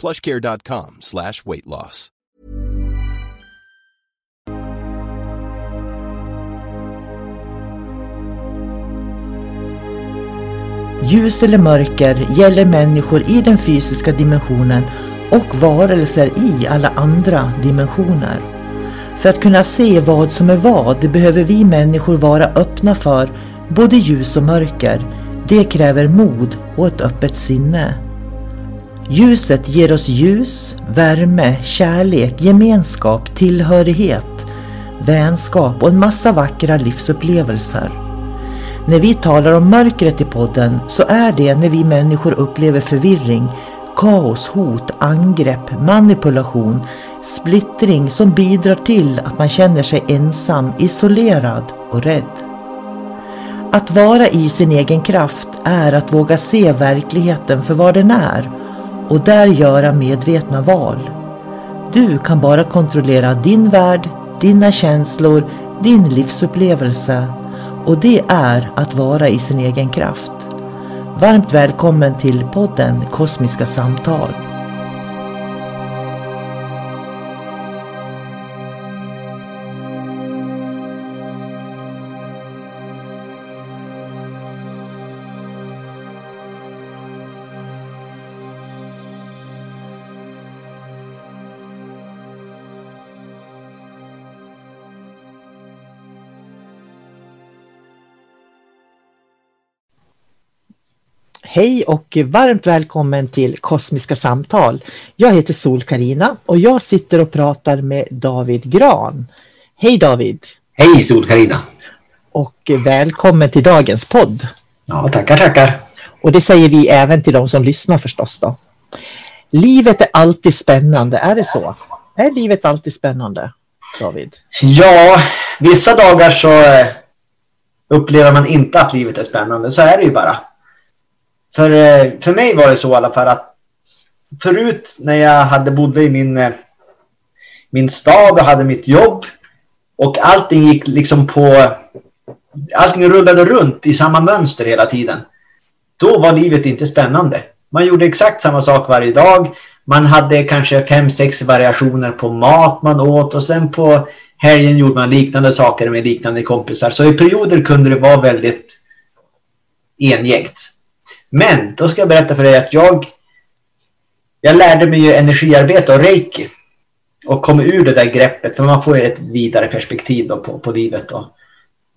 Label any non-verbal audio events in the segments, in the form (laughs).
plushcare.com slash weight loss. Ljus eller mörker gäller människor i den fysiska dimensionen och varelser i alla andra dimensioner. För att kunna se vad som är vad behöver vi människor vara öppna för både ljus och mörker. Det kräver mod och ett öppet sinne. Ljuset ger oss ljus, värme, kärlek, gemenskap, tillhörighet, vänskap och en massa vackra livsupplevelser. När vi talar om mörkret i podden så är det när vi människor upplever förvirring, kaos, hot, angrepp, manipulation, splittring som bidrar till att man känner sig ensam, isolerad och rädd. Att vara i sin egen kraft är att våga se verkligheten för vad den är och där göra medvetna val. Du kan bara kontrollera din värld, dina känslor, din livsupplevelse och det är att vara i sin egen kraft. Varmt välkommen till podden Kosmiska samtal. Hej och varmt välkommen till Kosmiska samtal. Jag heter sol karina och jag sitter och pratar med David Gran. Hej David! Hej sol karina Och välkommen till dagens podd. Ja, tackar, tackar! Och det säger vi även till de som lyssnar förstås. Då. Livet är alltid spännande, är det så? Är livet alltid spännande, David? Ja, vissa dagar så eh, upplever man inte att livet är spännande. Så är det ju bara. För, eh, för mig var det så i alla fall att förut när jag hade bodde i min, eh, min stad och hade mitt jobb och allting gick liksom på allting rullade runt i samma mönster hela tiden. Då var livet inte spännande. Man gjorde exakt samma sak varje dag. Man hade kanske fem, sex variationer på mat man åt och sen på helgen gjorde man liknande saker med liknande kompisar. Så i perioder kunde det vara väldigt engängt. Men då ska jag berätta för dig att jag jag lärde mig ju energiarbete och reiki och kom ur det där greppet för man får ju ett vidare perspektiv då på, på livet. Då.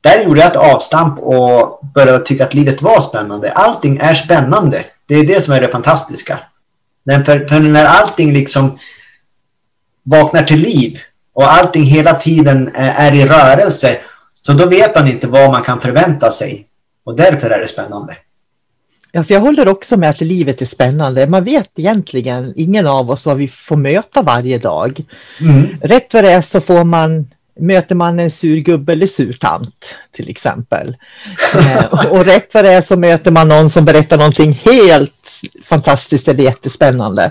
Där gjorde jag ett avstamp och började tycka att livet var spännande. Allting är spännande. Det är det som är det fantastiska. Men för, för när allting liksom vaknar till liv och allting hela tiden är i rörelse så då vet man inte vad man kan förvänta sig. Och därför är det spännande. Ja, för jag håller också med att livet är spännande. Man vet egentligen ingen av oss vad vi får möta varje dag. Mm. Rätt vad det är så får man möter man en sur gubbe eller sur tant till exempel. (laughs) eh, och rätt vad det är så möter man någon som berättar någonting helt fantastiskt eller jättespännande.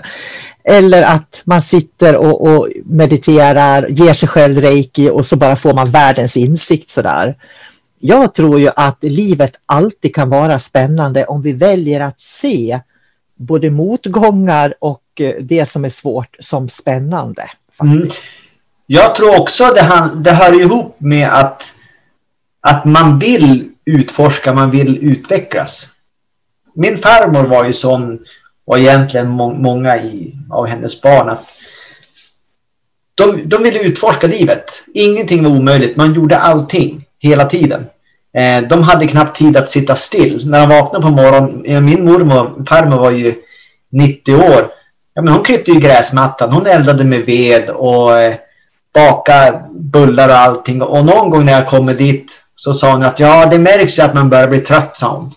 Eller att man sitter och, och mediterar, ger sig själv reiki och så bara får man världens insikt sådär jag tror ju att livet alltid kan vara spännande om vi väljer att se både motgångar och eh, det som är svårt som spännande. Mm. Jag tror också det, det hör ihop med att, att man vill utforska, man vill utvecklas. Min farmor var ju sån, och egentligen må, många i, av hennes barn, att de, de ville utforska livet. Ingenting var omöjligt. Man gjorde allting hela tiden. Eh, de hade knappt tid att sitta still. När de vaknade på morgonen, eh, min mormor, farmor var ju 90 år. Ja, men hon klippte ju gräsmattan, hon eldade med ved och eh, bakade bullar och allting. Och någon gång när jag kommer dit så sa hon att ja, det märks ju att man börjar bli trött, sa hon.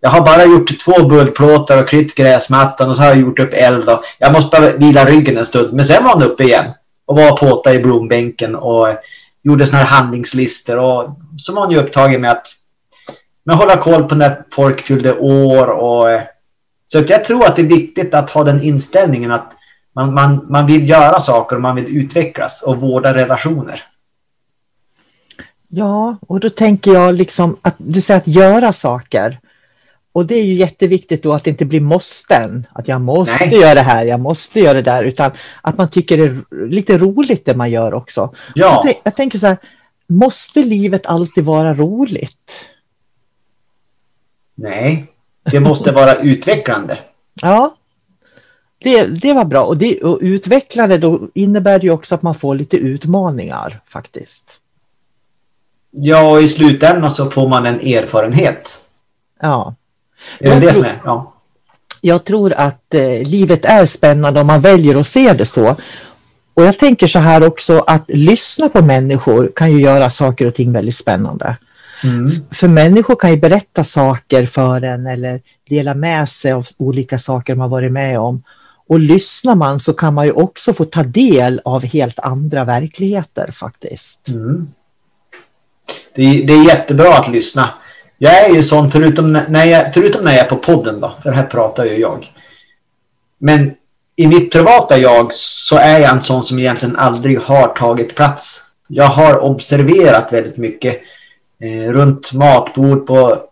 Jag har bara gjort två bullplåtar och klippt gräsmattan och så har jag gjort upp eld. Och jag måste bara vila ryggen en stund. Men sen var hon uppe igen och var påta i blombänken och eh, gjorde såna här handlingslistor. Och så var hon ju upptagen med att med hålla koll på när folk fyllde år. Och, eh, så att jag tror att det är viktigt att ha den inställningen att man, man, man vill göra saker och man vill utvecklas och vårda relationer. Ja, och då tänker jag liksom att du säger att göra saker. Och det är ju jätteviktigt då att det inte blir måsten. Att jag måste Nej. göra det här, jag måste göra det där. Utan att man tycker det är lite roligt det man gör också. Ja. Jag, jag tänker så här, måste livet alltid vara roligt? Nej, det måste vara utvecklande. (laughs) Ja, det, det var bra. Och, det, och utvecklande då innebär det ju också att man får lite utmaningar faktiskt. Ja, och i slutändan så får man en erfarenhet. Ja. Det är det som är, ja. Jag tror att eh, livet är spännande om man väljer att se det så. Och jag tänker så här också att lyssna på människor kan ju göra saker och ting väldigt spännande. Mm. För människor kan ju berätta saker för en eller dela med sig av olika saker man varit med om. Och lyssnar man så kan man ju också få ta del av helt andra verkligheter faktiskt. Mm. Det, är, det är jättebra att lyssna. Jag är ju sån, förutom när jag, förutom när jag är på podden då, för här pratar ju jag. Men i mitt privata jag så är jag en sån som egentligen aldrig har tagit plats. Jag har observerat väldigt mycket eh, runt matbord, på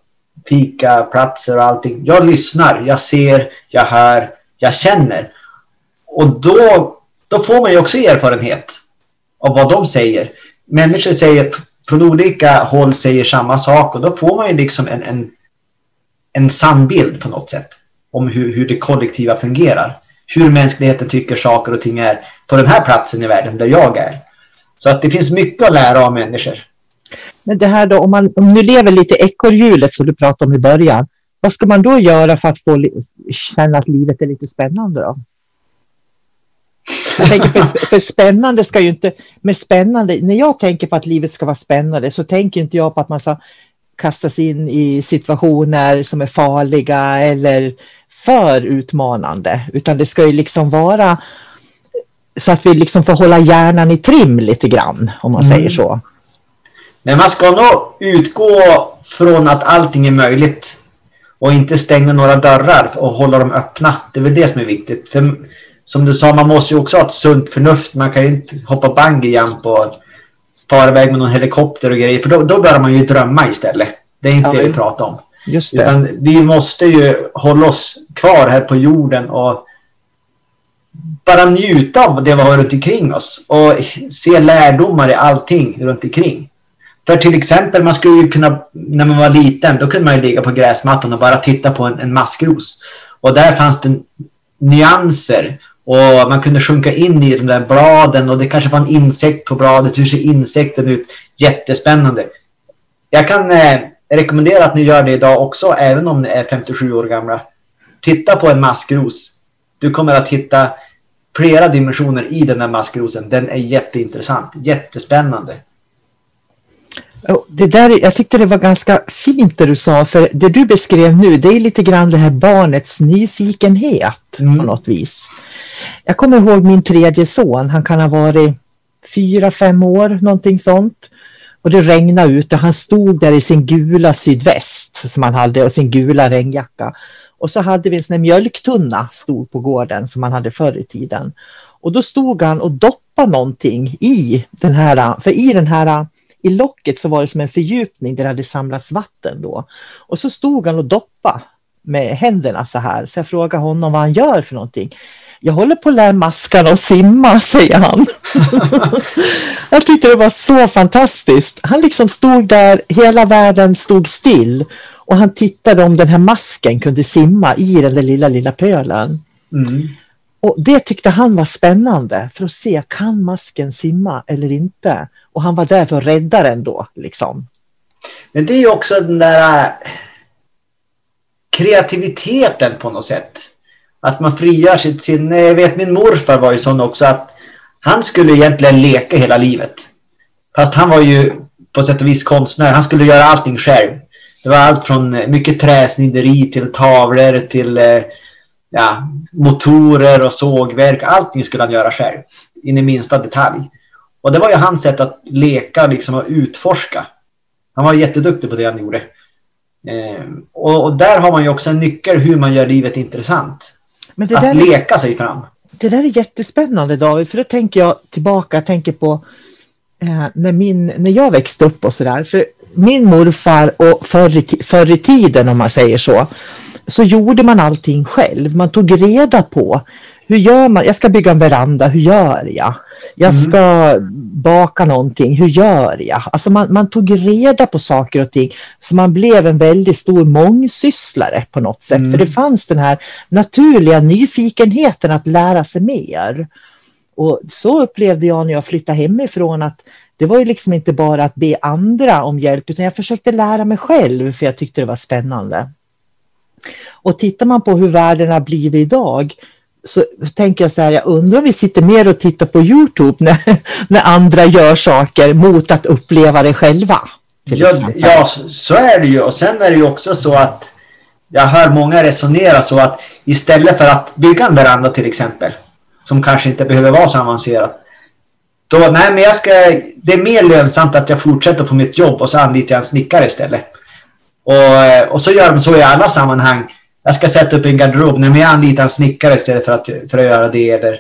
fikaplatser och allting. Jag lyssnar, jag ser, jag hör, jag känner. Och då, då får man ju också erfarenhet av vad de säger. Människor säger från olika håll säger samma sak och då får man ju liksom en, en, en sann bild på något sätt om hur, hur det kollektiva fungerar. Hur mänskligheten tycker saker och ting är på den här platsen i världen där jag är. Så att det finns mycket att lära av människor. Men det här då, om man om nu lever lite ekorrhjulet som du pratade om i början, vad ska man då göra för att få känna att livet är lite spännande då? Jag tänker för, för spännande ska ju inte, med spännande, när jag tänker på att livet ska vara spännande så tänker inte jag på att man ska kastas in i situationer som är farliga eller för utmanande, utan det ska ju liksom vara så att vi liksom får hålla hjärnan i trim lite grann, om man mm. säger så. Men man ska nog utgå från att allting är möjligt och inte stänga några dörrar och hålla dem öppna. Det är väl det som är viktigt. För som du sa, man måste ju också ha ett sunt förnuft. Man kan ju inte hoppa bungyjump och fara iväg med någon helikopter och grejer. För då, då börjar man ju drömma istället. Det är inte ja, det vi pratar om. Just det. Utan vi måste ju hålla oss kvar här på jorden och bara njuta av det vi har runt omkring oss och se lärdomar i allting runt omkring. För till exempel, man skulle ju kunna, när man var liten, då kunde man ju ligga på gräsmattan och bara titta på en, en maskros. Och där fanns det nyanser och man kunde sjunka in i de där bladen och det kanske var en insekt på bladet. Hur ser insekten ut? Jättespännande. Jag kan eh, rekommendera att ni gör det idag också, även om ni är 57 år gamla. Titta på en maskros. Du kommer att hitta flera dimensioner i den här maskrosen. Den är jätteintressant, jättespännande. Det där, jag tyckte det var ganska fint det du sa, för det du beskrev nu, det är lite grann det här barnets nyfikenhet mm. på något vis. Jag kommer ihåg min tredje son, han kan ha varit fyra, fem år, någonting sånt. Och det regnade ute och han stod där i sin gula sydväst som han hade och sin gula regnjacka. Och så hade vi en sån mjölktunna stod på gården som man hade förr i tiden. Och då stod han och doppade någonting i den här, för i den här i locket så var det som en fördjupning där det hade samlats vatten då. Och så stod han och doppa med händerna så här. Så jag frågade honom vad han gör för någonting. Jag håller på att lära maskarna att simma, (laughs) säger han. (laughs) jag tyckte det var så fantastiskt. Han liksom stod där, hela världen stod still och han tittade om den här masken kunde simma i den där lilla, lilla pölen. Mm. Och det tyckte han var spännande för att se, kan masken simma eller inte? Och han var där för att rädda den då. Liksom. Men det är ju också den där äh, kreativiteten på något sätt. Att man frigör sitt sinne. Jag vet min morfar var ju sån också att han skulle egentligen leka hela livet. Fast han var ju på sätt och vis konstnär. Han skulle göra allting själv. Det var allt från äh, mycket träsnideri till tavlor till eh, ja, motorer och sågverk. Allting skulle han göra själv. In i minsta detalj. Och det var ju hans sätt att leka liksom, och utforska. Han var jätteduktig på det han gjorde. Eh, och, och, där har man ju också en nyckel hur man gör livet intressant. att är, leka sig fram. Det där är jättespännande David, för då tänker jag tillbaka, tänker på eh, när, min, när jag växte upp och sådär. För min morfar och förr i, förr i tiden om man säger så, så gjorde man allting själv. Man tog reda på hur gör man? Jag ska bygga en veranda, hur gör jag? Jag mm. ska mm. baka någonting, hur gör jag? Alltså man, man, tog reda på saker och ting så man blev en väldigt stor mångsysslare på något sätt. Mm. För det fanns den här naturliga nyfikenheten att lära sig mer. Och så upplevde jag när jag flyttade hemifrån att det var ju liksom inte bara att be andra om hjälp utan jag försökte lära mig själv för jag tyckte det var spännande. Och tittar man på hur världen har blivit idag så tänker jag så här, jag undrar om vi sitter mer och tittar på Youtube när, (laughs) när andra gör saker mot att uppleva det själva. Ja, ja, så är det ju. Och sen är det ju också så att jag hör många resonera så att istället för att bygga en veranda till exempel, som kanske inte behöver vara så avancerat, då, nej men jag ska, det är mer lönsamt att jag fortsätter på mitt jobb och så anlitar jag en snickare istället. Och, och så gör de så i alla sammanhang jag ska sätta upp en garderob. Nej, men jag anlitar en snickare istället för att, för att göra det. Eller,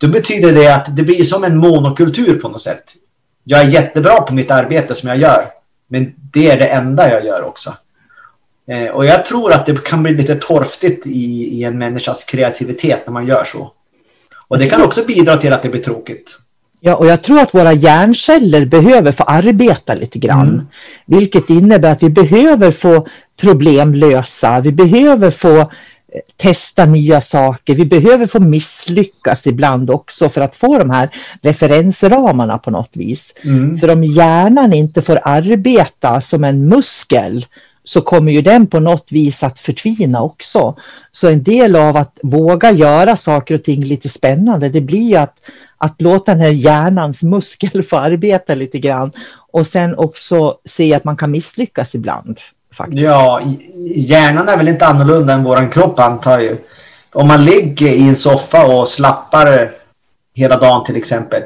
då betyder det att det blir som en monokultur på något sätt. Jag är jättebra på mitt arbete som jag gör. Men det är det enda jag gör också. Eh, och jag tror att det kan bli lite torftigt i, i en människas kreativitet när man gör så. Och det kan också bidra till att det blir tråkigt. Ja, och jag tror att våra hjärnceller behöver få arbeta lite grann. Mm. Vilket innebär att vi behöver få problem lösa. Vi behöver få eh, testa nya saker. Vi behöver få misslyckas ibland också för att få de här referensramarna på något vis. Mm. För om hjärnan inte får arbeta som en muskel så kommer ju den på något vis att förtvina också. Så en del av att våga göra saker och ting lite spännande, det blir ju att, att låta den här hjärnans muskel (laughs) få arbeta lite grann och sen också se att man kan misslyckas ibland. Faktiskt. Ja, hjärnan är väl inte annorlunda än vår kropp antar jag. Om man ligger i en soffa och slappar hela dagen till exempel.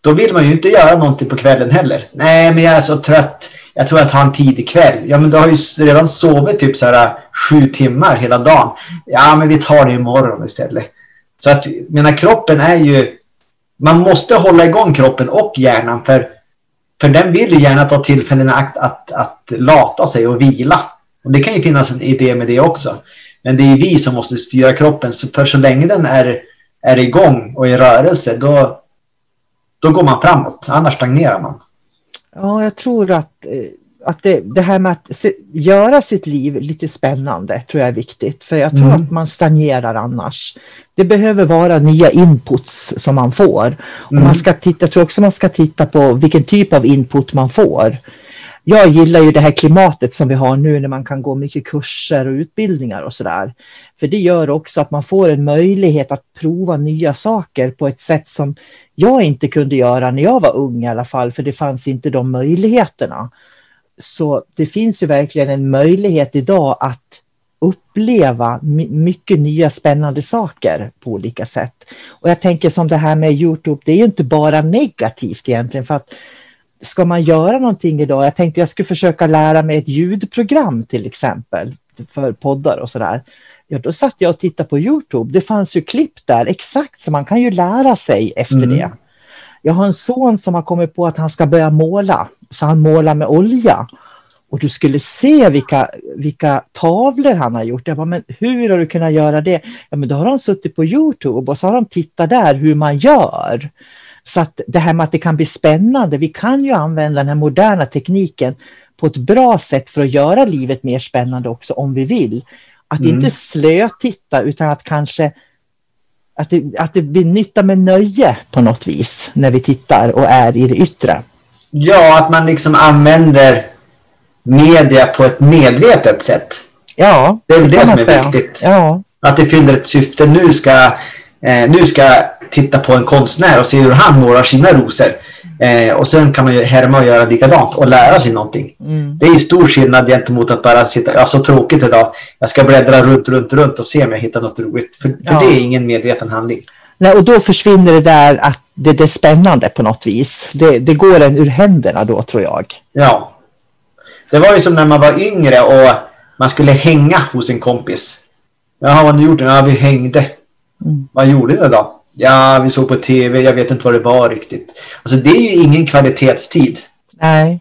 Då vill man ju inte göra någonting på kvällen heller. Nej, men jag är så trött. Jag tror jag tar en tidig kväll. Ja, men du har ju redan sovit typ så här äh, sju timmar hela dagen. Ja, men vi tar det imorgon istället. Så att, mina kroppen är ju... Man måste hålla igång kroppen och hjärnan för för den vill ju gärna ta tillfällen att, att, att lata sig och vila. Och det kan ju finnas en idé med det också. Men det är vi som måste styra kroppen. För så länge den är, är igång och i rörelse, då, då går man framåt. Annars stagnerar man. Ja, jag tror att eh, att det, det här med att se, göra sitt liv lite spännande tror jag är viktigt. För jag tror mm. att man stagnerar annars. Det behöver vara nya inputs som man får. Och mm. man ska titta, jag tror också man ska titta på vilken typ av input man får. Jag gillar ju det här klimatet som vi har nu när man kan gå mycket kurser och utbildningar och sådär. För det gör också att man får en möjlighet att prova nya saker på ett sätt som jag inte kunde göra när jag var ung i alla fall, för det fanns inte de möjligheterna. Så det finns ju verkligen en möjlighet idag att uppleva mycket nya spännande saker på olika sätt. Och jag tänker som det här med Youtube, det är ju inte bara negativt egentligen för att ska man göra någonting idag, jag tänkte jag skulle försöka lära mig ett ljudprogram till exempel för poddar och sådär. Ja, då satt jag och tittade på Youtube. Det fanns ju klipp där exakt så man kan ju lära sig efter mm. det. Jag har en son som har kommit på att han ska börja måla, så han målar med olja. Och du skulle se vilka, vilka tavlor han har gjort. Jag bara, men hur har du kunnat göra det? Ja, men då har de suttit på Youtube och så har de tittat där hur man gör. Så att det här med att det kan bli spännande, vi kan ju använda den här moderna tekniken på ett bra sätt för att göra livet mer spännande också om vi vill. Att mm. inte slötitta utan att kanske Att det, att det blir nytta med nöje på något vis när vi tittar och är i det yttre. Ja, att man liksom använder media på ett medvetet sätt. Ja, Det är väl det kan som är säga. viktigt. Ja, Att det fyller ett syfte. Nu ska, eh, nu ska titta på en konstnär och se hur han målar sina rosor. Eh, och sen kan man ju härma och göra likadant och lära sig någonting. mm. Det är stor skillnad gentemot att bara sitta, ja så tråkigt idag. Jag ska bläddra runt, runt, runt och se om jag hittar något roligt. För, för Ja. det är ingen medveten handling. Nej, och då försvinner det där att det, det är spännande på något vis. Det, det går en ur händerna då tror jag. Ja. Det var ju som när man var yngre och man skulle hänga hos en kompis. Jaha, vad har ni gjort? Ja, vi hängde. Mm. Vad gjorde ni då? Ja, vi såg på tv. Jag vet inte vad det var riktigt. Alltså det är ju ingen kvalitetstid. Nej,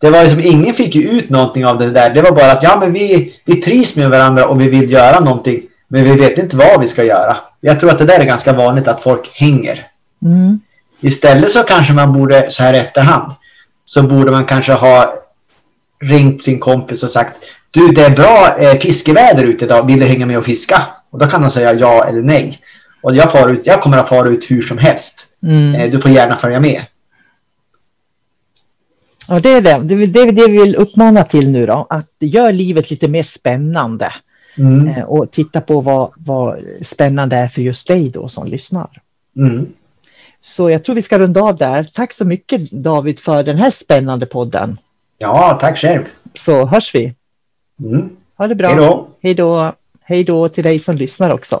Det var ju som ingen fick ju ut någonting av det där. Det var bara att ja, men vi, vi trivs med varandra och vi vill göra någonting. Men vi vet inte vad vi ska göra. Jag tror att det där är ganska vanligt att folk hänger. mm. Istället så kanske man borde, så här efterhand, så borde man kanske ha ringt sin kompis och sagt Du, det är bra eh, fiskeväder ute idag. Vill du hänga med och fiska? Och då kan han säga ja eller nej. Och jag, far ut, jag kommer att fara ut hur som helst. Mm. Eh, du får gärna följa med. Ja, det är det. Det är det det vi vill uppmana till nu då. Att gör livet lite mer spännande. Mm. Eh, Och titta på vad, vad spännande är för just dig då som lyssnar. Mm. Så jag tror vi ska runda av där. Tack så mycket David för den här spännande podden. Ja, tack själv. Så hörs vi. Mm. Ha det bra. Hej då. Hej då till dig som lyssnar också.